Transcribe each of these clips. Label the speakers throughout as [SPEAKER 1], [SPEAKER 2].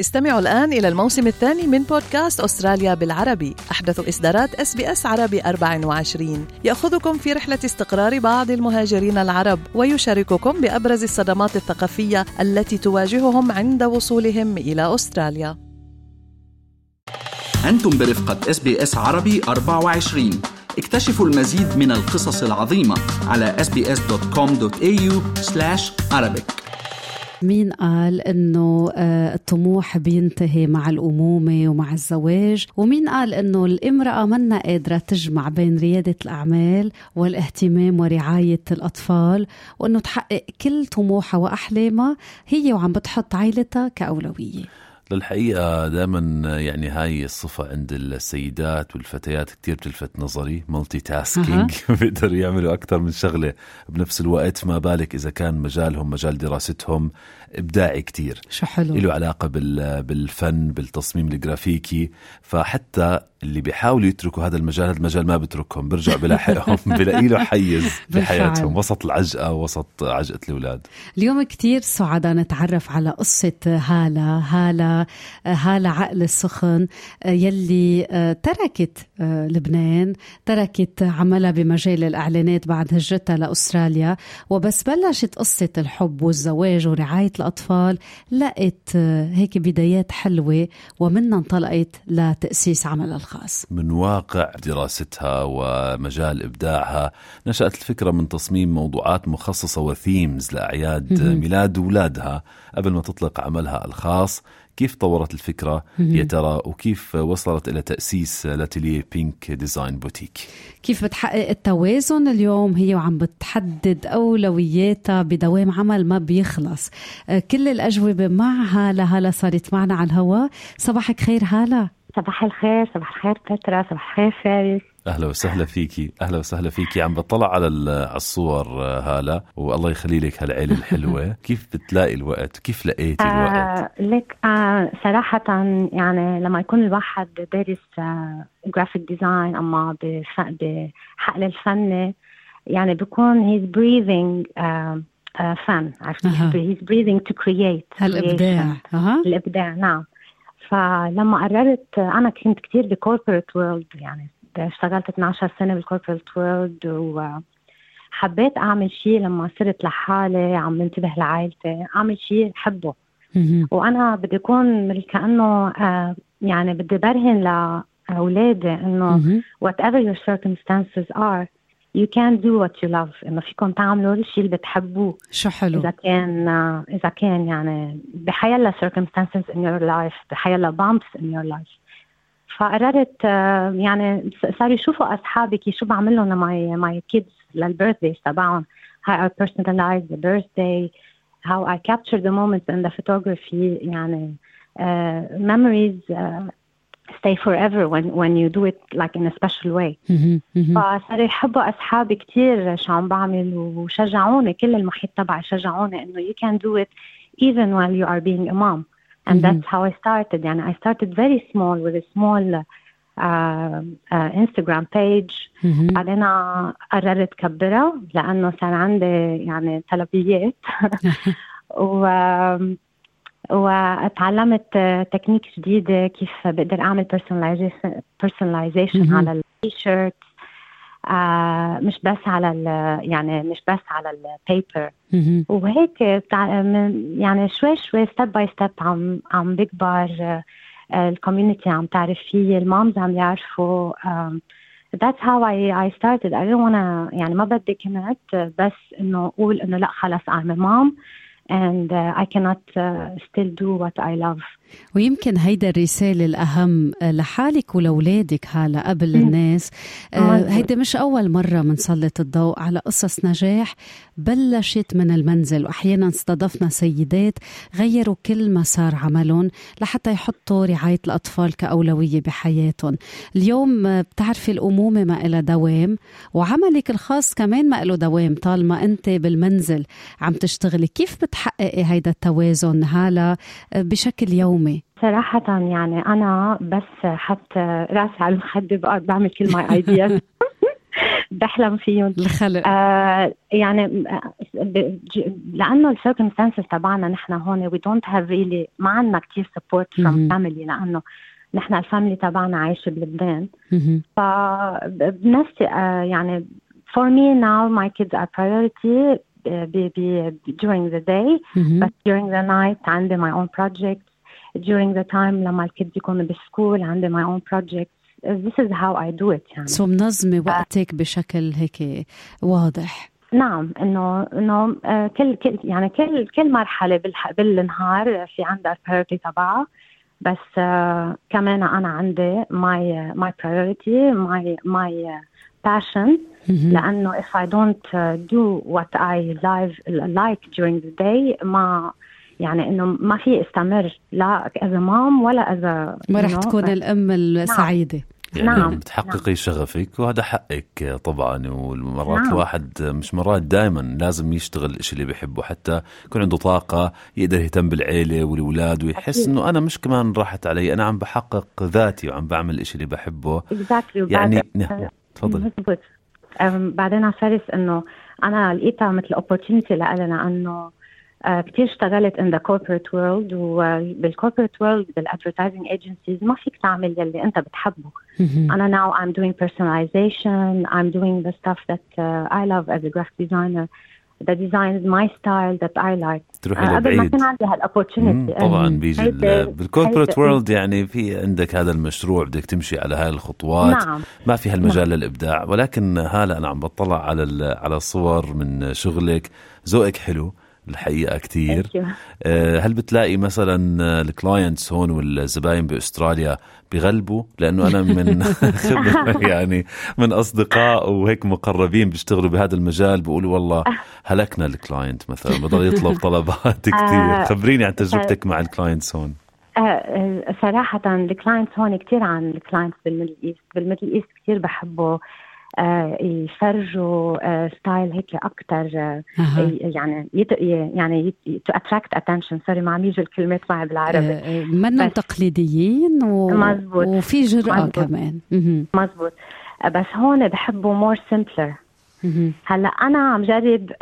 [SPEAKER 1] استمعوا الآن إلى الموسم الثاني من بودكاست أستراليا بالعربي. أحدث إصدارات أس بي أس عربي 24 يأخذكم في رحلة استقرار بعض المهاجرين العرب ويشارككم بأبرز الصدمات الثقافية التي تواجههم عند وصولهم إلى أستراليا.
[SPEAKER 2] أنتم برفقة إس بي إس عربي 24 اكتشفوا المزيد من القصص العظيمة على sbs.com.au arabic.
[SPEAKER 3] مين قال إنه آه، الطموح بينتهي مع الأمومة ومع الزواج؟ ومين قال إنه الإمرأة منا قادرة تجمع بين ريادة الأعمال والاهتمام ورعاية الأطفال وإنه تحقق كل طموحها وأحلامها هي وعم بتحط عائلتها كأولوية.
[SPEAKER 4] للحقيقة دائما يعني هاي الصفة عند السيدات والفتيات كتير بتلفت نظري multitasking بيقدروا يعملوا أكثر من شغلة بنفس الوقت. ما بالك إذا كان مجالهم مجال دراستهم إبداعي كتير.
[SPEAKER 3] شو حلو.
[SPEAKER 4] له علاقة بالفن بالتصميم الجرافيكي. فحتى اللي بيحاولوا يتركوا هذا المجال هذا المجال ما بتركهم بيرجع بلاحقهم بلاقي له حيز بحياتهم. وسط العجقة وسط عجقة الأولاد.
[SPEAKER 3] اليوم كتير سعداء نتعرف على قصة هالة. هالة هالة عقل السخن يلي تركت لبنان تركت عملها بمجال الإعلانات بعد هجرتها لأستراليا وبس بلشت قصة الحب والزواج ورعاية الأطفال لقت هيك بدايات حلوة ومنها انطلقت لتأسيس عملها الخاص.
[SPEAKER 4] من واقع دراستها ومجال إبداعها نشأت الفكرة من تصميم موضوعات مخصصة و themes لأعياد ميلاد أولادها قبل ما تطلق عملها الخاص. كيف طورت الفكرة يا ترى وكيف وصلت إلى تأسيس L'Atelier Pink Design Boutique؟
[SPEAKER 3] كيف بتحقق التوازن اليوم؟ هي وعم بتحدد أولوياتها بدوام عمل ما بيخلص. كل الأجوبة معها لهلا صارت معنا على الهواء. صباحك خير هلا.
[SPEAKER 5] صباح الخير صباح الخير بترا. صباح الخير فارس.
[SPEAKER 4] أهلا وسهلا فيكي أهلا وسهلا فيكي. عم بطلع على الصور هالة والله يخلي لك هالعيلة الحلوة. كيف بتلاقي الوقت؟ كيف لقيتي الوقت؟
[SPEAKER 5] آه لك آه صراحة يعني لما يكون الواحد دارس جرافيك آه design أما بحقل الفني يعني بيكون he's breathing فن عرفتي؟ he's breathing to create
[SPEAKER 3] الابداع
[SPEAKER 5] الإبداع نعم. فلما قررت أنا كنت كثير ب corporate world يعني اشتغلت 12 سنة بال corporate world وحبيت أعمل شيء لما صرت لحالي عم بنتبه لعائلتي أعمل شيء بحبه وأنا بدي أكون كانه آه يعني بدي برهن لأولادي إنه whatever your circumstances are you can do what you love. إنه فيكم تعملوا الشيء اللي بتحبوه.
[SPEAKER 3] شو حلو.
[SPEAKER 5] إذا كان إذا كان يعني بحيلا circumstances in your life بحيلا bumps in your life. فقررت آه، يعني صاروا يشوفوا اصحابي كي شو بعمل لهم my my kids لل birthday تبعهم how I personalise the birthday how I capture the moments in the photography يعني آه، memories آه، stay forever when when you do it like in a special way. فصار يحبوا أصحابي كثير شو عم بعمل وشجعوني كل المحيط تبعي شجعوني إنه you can do it even while you are being a mom. and that's how I started يعني I started very small with a small uh, uh, Instagram page بعدين قررت كبرها لأنه صار عندي يعني طلبيات و وتعلمت تكنيك جديدة كيف بقدر أعمل personalization, personalization على التيشيرت آه مش بس على ال يعني مش بس على ال paper وهيك يعني شوي شوي step by step عم عم بكبر ال community عم تعرف فيي ال moms عم يعرفوا that's how I I started. I don't wanna يعني ما بدي كنت بس إنه أقول إنه لأ خلص I'm a mom. And uh, I cannot uh, still do what I love.
[SPEAKER 3] ويمكن هيدا الرسالة الأهم لحالك ولأولادك هلا قبل الناس. آه، هيدا مش أول مرة منسلط الضوء على قصص نجاح. بلشت من المنزل وأحيانا استضفنا سيدات غيروا كل مسار عملهم لحتى يحطوا رعاية الأطفال كأولوية بحياتهم. اليوم بتعرفي الأمومة ما إلها دوام وعملك الخاص كمان ما له دوام طالما أنت بالمنزل عم تشتغلي. كيف بتحققي هيدا التوازن هلا بشكل يومي؟
[SPEAKER 5] صراحة يعني أنا بس حط راسي على المخدة بعمل كل my ideas بحلم فيهم.
[SPEAKER 3] الخلق.
[SPEAKER 5] آه يعني لأنه ال circumstances تبعنا نحن هون we don't have really ما عندنا كثير support from family لأنه نحن ال family تبعنا عايشة بلبنان. فبنفسي آه يعني for me now my kids are priority be, be during the day but during the night عندي my own projects. During the time لما ال kids يكونوا بال school عندي my own projects. This is how I do it يعني.
[SPEAKER 3] so منظمة وقتك بشكل هيك واضح.
[SPEAKER 5] نعم إنه إنه كل كل يعني كل كل مرحلة بالنهار في عندها ال priority تبعها. بس uh, كمان أنا عندي my my priority my my passion لأنه if I don't do what I love, like during the day ما يعني إنه ما في استمر لا as mom ولا as
[SPEAKER 3] ما رح تكون الأم السعيدة
[SPEAKER 4] يعني نعم. بتحققي نعم. شغفك وهذا حقك طبعا ومرات نعم. الواحد مش مرات دائما لازم يشتغل الشيء اللي بيحبه حتى يكون عنده طاقة يقدر يهتم بالعيلة والأولاد ويحس إنه أنا مش كمان راحت علي أنا عم بحقق ذاتي وعم بعمل الشيء اللي بحبه
[SPEAKER 5] exactly.
[SPEAKER 4] يعني نعم تفضلي
[SPEAKER 5] بعدين على فارس إنه أنا لقيتها مثل opportunity لألنا إنه آه كثير اشتغلت in the corporate world وبالcorporate world بالadvertising agencies ما فيك تعمل يلي انت بتحبه أنا now I'm doing personalization I'm doing the stuff that uh, I love as a graphic designer that designs my style that I like.
[SPEAKER 4] تروحي uh, قبل
[SPEAKER 5] ما كان عندي هال opportunity
[SPEAKER 4] طبعا بيجي بال corporate world يعني في عندك هذا المشروع بدك تمشي على هاي الخطوات.
[SPEAKER 5] نعم.
[SPEAKER 4] ما في هالمجال نعم. للإبداع ولكن هلا أنا عم بطلع على على صور من شغلك. ذوقك حلو. الحقيقة كثير آه، هل بتلاقي مثلا ال clients هون والزباين بأستراليا بغلبوا؟ لأنه أنا من خبره يعني من أصدقاء وهيك مقربين بيشتغلوا بهذا المجال بيقولوا والله هلكنا ال client مثلا بضل يطلب طلبات كثير آه، خبريني عن تجربتك مع ال clients هون.
[SPEAKER 5] آه، صراحة ال clients هون كثير عن ال clients بال Middle East، بال Middle East كثير بحبوا آه، يفرجوا style آه، هيك أكثر آه، يعني يت يعني to attract attention sorry ما عم يجوا الكلمات معي بالعربي.
[SPEAKER 3] منهم تقليديين و... مزبوط. وفي جرأة مزبوط. كمان.
[SPEAKER 5] مزبوط. بس هون بحبوا more simpler هلأ أنا عم جرب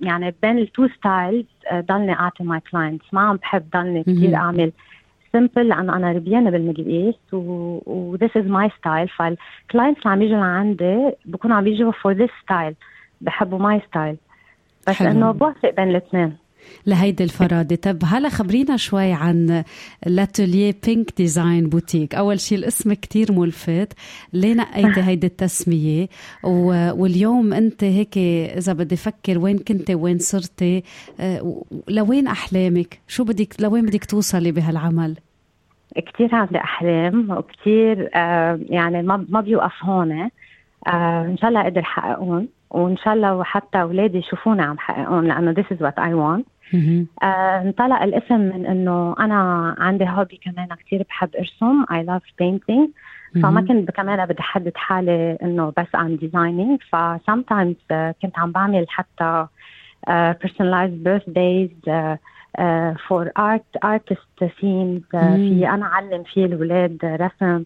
[SPEAKER 5] يعني بين ال two styles ضلني أعطي my clients ما عم بحب ضلني كثير أعمل simple لأنه أنا ربيانة بال Middle East و this is my style فال clients اللي عم يجوا لعندي بكونوا عم يجوا for this style بحبوا my style بس إنه بوافق بين الاثنين.
[SPEAKER 3] لهيدي الفرادة. طب هلا خبرينا شوي عن L'Atelier Pink Design Boutique. أول شيء الاسم كتير ملفت. ليه نقيتي هيدي التسمية؟ واليوم أنت هيك إذا بدي أفكر وين كنت وين صرتي آه، لوين أحلامك؟ شو بدك لوين بدك توصلي بهالعمل؟
[SPEAKER 5] كثير عندي أحلام وكثير آه، يعني ما ما بيوقف هون آه، إن شاء الله أقدر حققهم وإن شاء الله وحتى أولادي يشوفوني عم حققهم لأنه this is what I want. آه انطلق الاسم من إنه أنا عندي هوبي كمان كثير بحب أرسم. I love painting. فما كنت كمان بدي أحدد حالي إنه بس I'm designing. ف sometimes uh, كنت عم بعمل حتى personalized birthdays uh, uh, for art artist themes uh, في أنا أعلم فيه الاولاد رسم.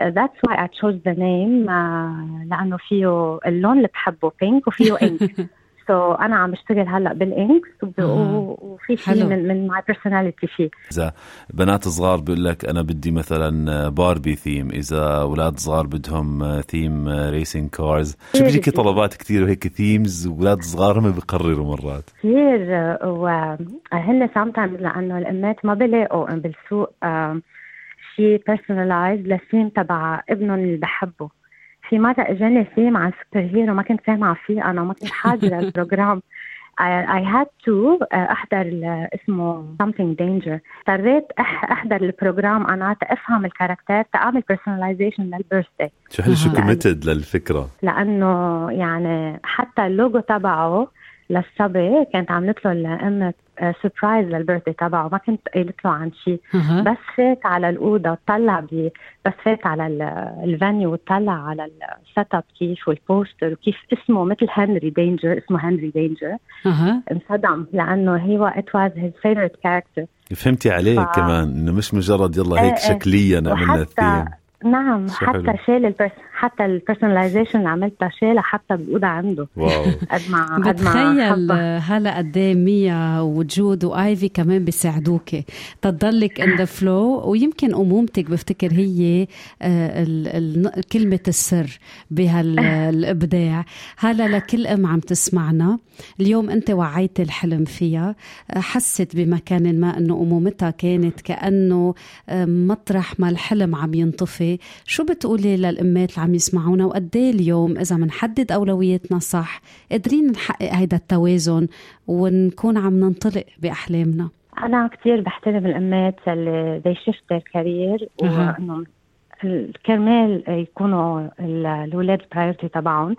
[SPEAKER 5] that's why I chose the name uh, لأنه فيه اللون اللي بحبه pink وفيه ink so أنا عم بشتغل هلأ بال inks وفي شيء من من my personality فيه
[SPEAKER 4] إذا بنات صغار بيقول لك أنا بدي مثلا Barbie theme إذا أولاد صغار بدهم theme racing cars شو بيجيكي طلبات كثير وهيك themes واولاد صغار هم بيقرروا مرات؟
[SPEAKER 5] كثير وهن sometimes لأنه الأمات ما بيلاقوا بالسوق شيء personalized لل theme تبع ابنهم اللي بحبه. في مرة إجاني ثيم عن superhero ما كنت سامعة فيه أنا وما كنت حاضرة ال program. I had to أحضر اسمه something danger. اضطريت أحضر ال program. أنا أفهم ال character تعمل personalization لل birthday
[SPEAKER 4] شو هل شو committed للفكرة؟
[SPEAKER 5] لأنه يعني حتى اللوجو تبعه للصبي كانت عملت له الام surprise لل birthday تبعه. ما كنت قايلت له عن شيء. بس فات على الأوضة طلع بي بس فات على ال venue وطلع على ال setup كيف وال poster وكيف اسمه مثل Henry Danger اسمه Henry
[SPEAKER 3] Danger
[SPEAKER 5] انصدم لأنه هو it was his favorite character
[SPEAKER 4] فهمتي عليه
[SPEAKER 5] ف-
[SPEAKER 4] كمان إنه مش مجرد يلا هيك
[SPEAKER 5] إيه إيه.
[SPEAKER 4] شكليا عملنا الثيم
[SPEAKER 5] نعم حتى
[SPEAKER 4] حلو.
[SPEAKER 5] شال ال pers حتى ال personalization اللي عملتها شالها حتى بالاوضه عنده.
[SPEAKER 4] wow.
[SPEAKER 5] قد ما قد ما
[SPEAKER 3] بتخيل. هلا قد إيه ميا وجود وآيفي كمان بيساعدوكي. تضلك ان ذا فلو ويمكن أمومتك بفتكر هي آه، ال- ال- كلمة السر بهالابداع هلا لكل أم عم تسمعنا اليوم أنت وعيت الحلم فيها. آه، حست بمكان ما إنه أمومتها كانت كأنه آه، مطرح ما الحلم عم ينطفي. شو بتقولي للأمات اللي عم يسمعونا وقد إيه اليوم إذا بنحدد أولوياتنا صح؟ قادرين نحقق هيدا التوازن ونكون عم ننطلق بأحلامنا.
[SPEAKER 5] أنا كثير بحترم الأمات اللي they shift their career
[SPEAKER 3] أها.
[SPEAKER 5] وإنه ال- كرمال يكونوا ال- الاولاد البرايورتي تبعهم.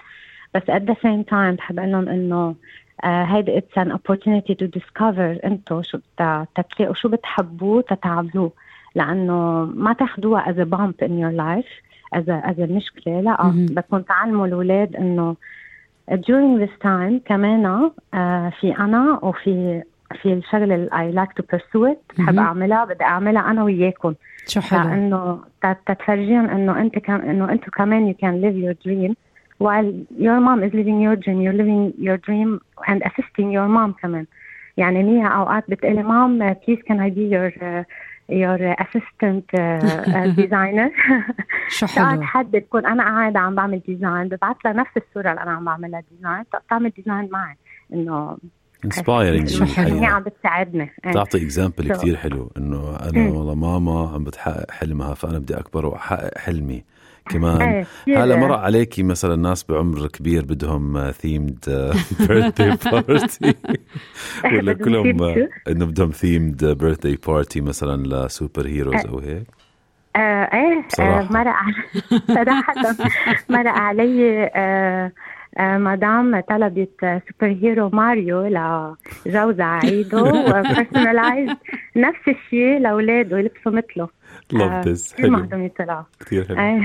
[SPEAKER 5] بس at the same time بحب أقول لهم إنه آه، هيدا it's an opportunity to discover أنتو شو تتلاقوا شو بتحبوه تتعاملوه لأنه ما bump in your life as a, as a مشكلة. لا. بدكم تعلموا الأولاد إنه during this time كمان آه في أنا وفي في الشغلة اللي I like to pursue it. بحب. أعملها بدي أعملها أنا وياكم.
[SPEAKER 3] شو حلو.
[SPEAKER 5] لأنه تتفرجيهم إنه أنت كم إنه أنتم كمان you can live your dream while your mom is living your dream. You're living your dream and assisting your mom كمان. يعني ميا أوقات بتقلي مام please can I be your uh, your assistant uh, uh, designer.
[SPEAKER 3] شو
[SPEAKER 5] ساعات
[SPEAKER 3] حلو.
[SPEAKER 5] حد بكون أنا قاعدة عم بعمل design ببعث لها نفس الصورة اللي أنا عم بعملها design تعمل design معي. إنه
[SPEAKER 4] inspiring
[SPEAKER 3] شو حلو.
[SPEAKER 5] هي عم بتساعدني. إيه.
[SPEAKER 4] تعطي example
[SPEAKER 5] So-
[SPEAKER 4] كتير حلو. إنه أنا
[SPEAKER 5] مم.
[SPEAKER 4] والله ماما عم بتحقق حلمها فأنا بدي أكبر وأحقق حلمي. كمان.
[SPEAKER 5] إيه،.
[SPEAKER 4] هلا مرق عليكي مثلا ناس بعمر كبير بدهم themed birthday party ولا كلهم آه، إنه بدهم themed birthday party مثلا ل superheroes أو هيك.
[SPEAKER 5] آه
[SPEAKER 4] إيه.
[SPEAKER 5] آه مرق علي. صراحة مرق علي آه آه مدام طلبت superhero Mario لجوزها عيده و personalized نفس الشيء لأولاده يلبسوا مثله.
[SPEAKER 4] This.
[SPEAKER 5] كثير
[SPEAKER 4] حلو. كثير حلو.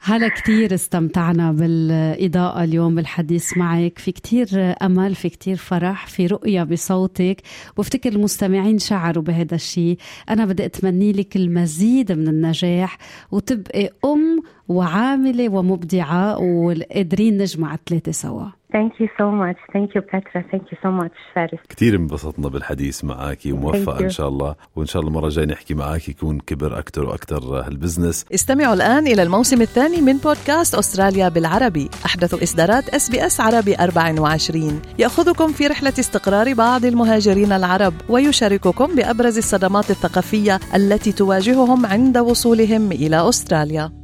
[SPEAKER 3] هلا كتير استمتعنا بالإضاءة اليوم بالحديث معك. في كتير أمل في كتير فرح في رؤية بصوتك. بفتكر المستمعين شعروا بهذا الشيء أنا بدي أتمني لك المزيد من النجاح. وتبقي أم وعاملة ومبدعة وقادرين نجمع الثلاثة سوا
[SPEAKER 5] Thank you so much. Thank you, Petra. Thank you so much, فارس.
[SPEAKER 4] كثير انبسطنا بالحديث معك وموفقة. إن شاء الله وإن شاء الله المرة الجاية نحكي معك يكون كبر أكثر وأكثر هال business
[SPEAKER 1] استمعوا الآن إلى الموسم الثاني من بودكاست أستراليا بالعربي أحدث إصدارات SBS عربي 24 يأخذكم في رحلة استقرار بعض المهاجرين العرب ويشارككم بأبرز الصدمات الثقافية التي تواجههم عند وصولهم إلى أستراليا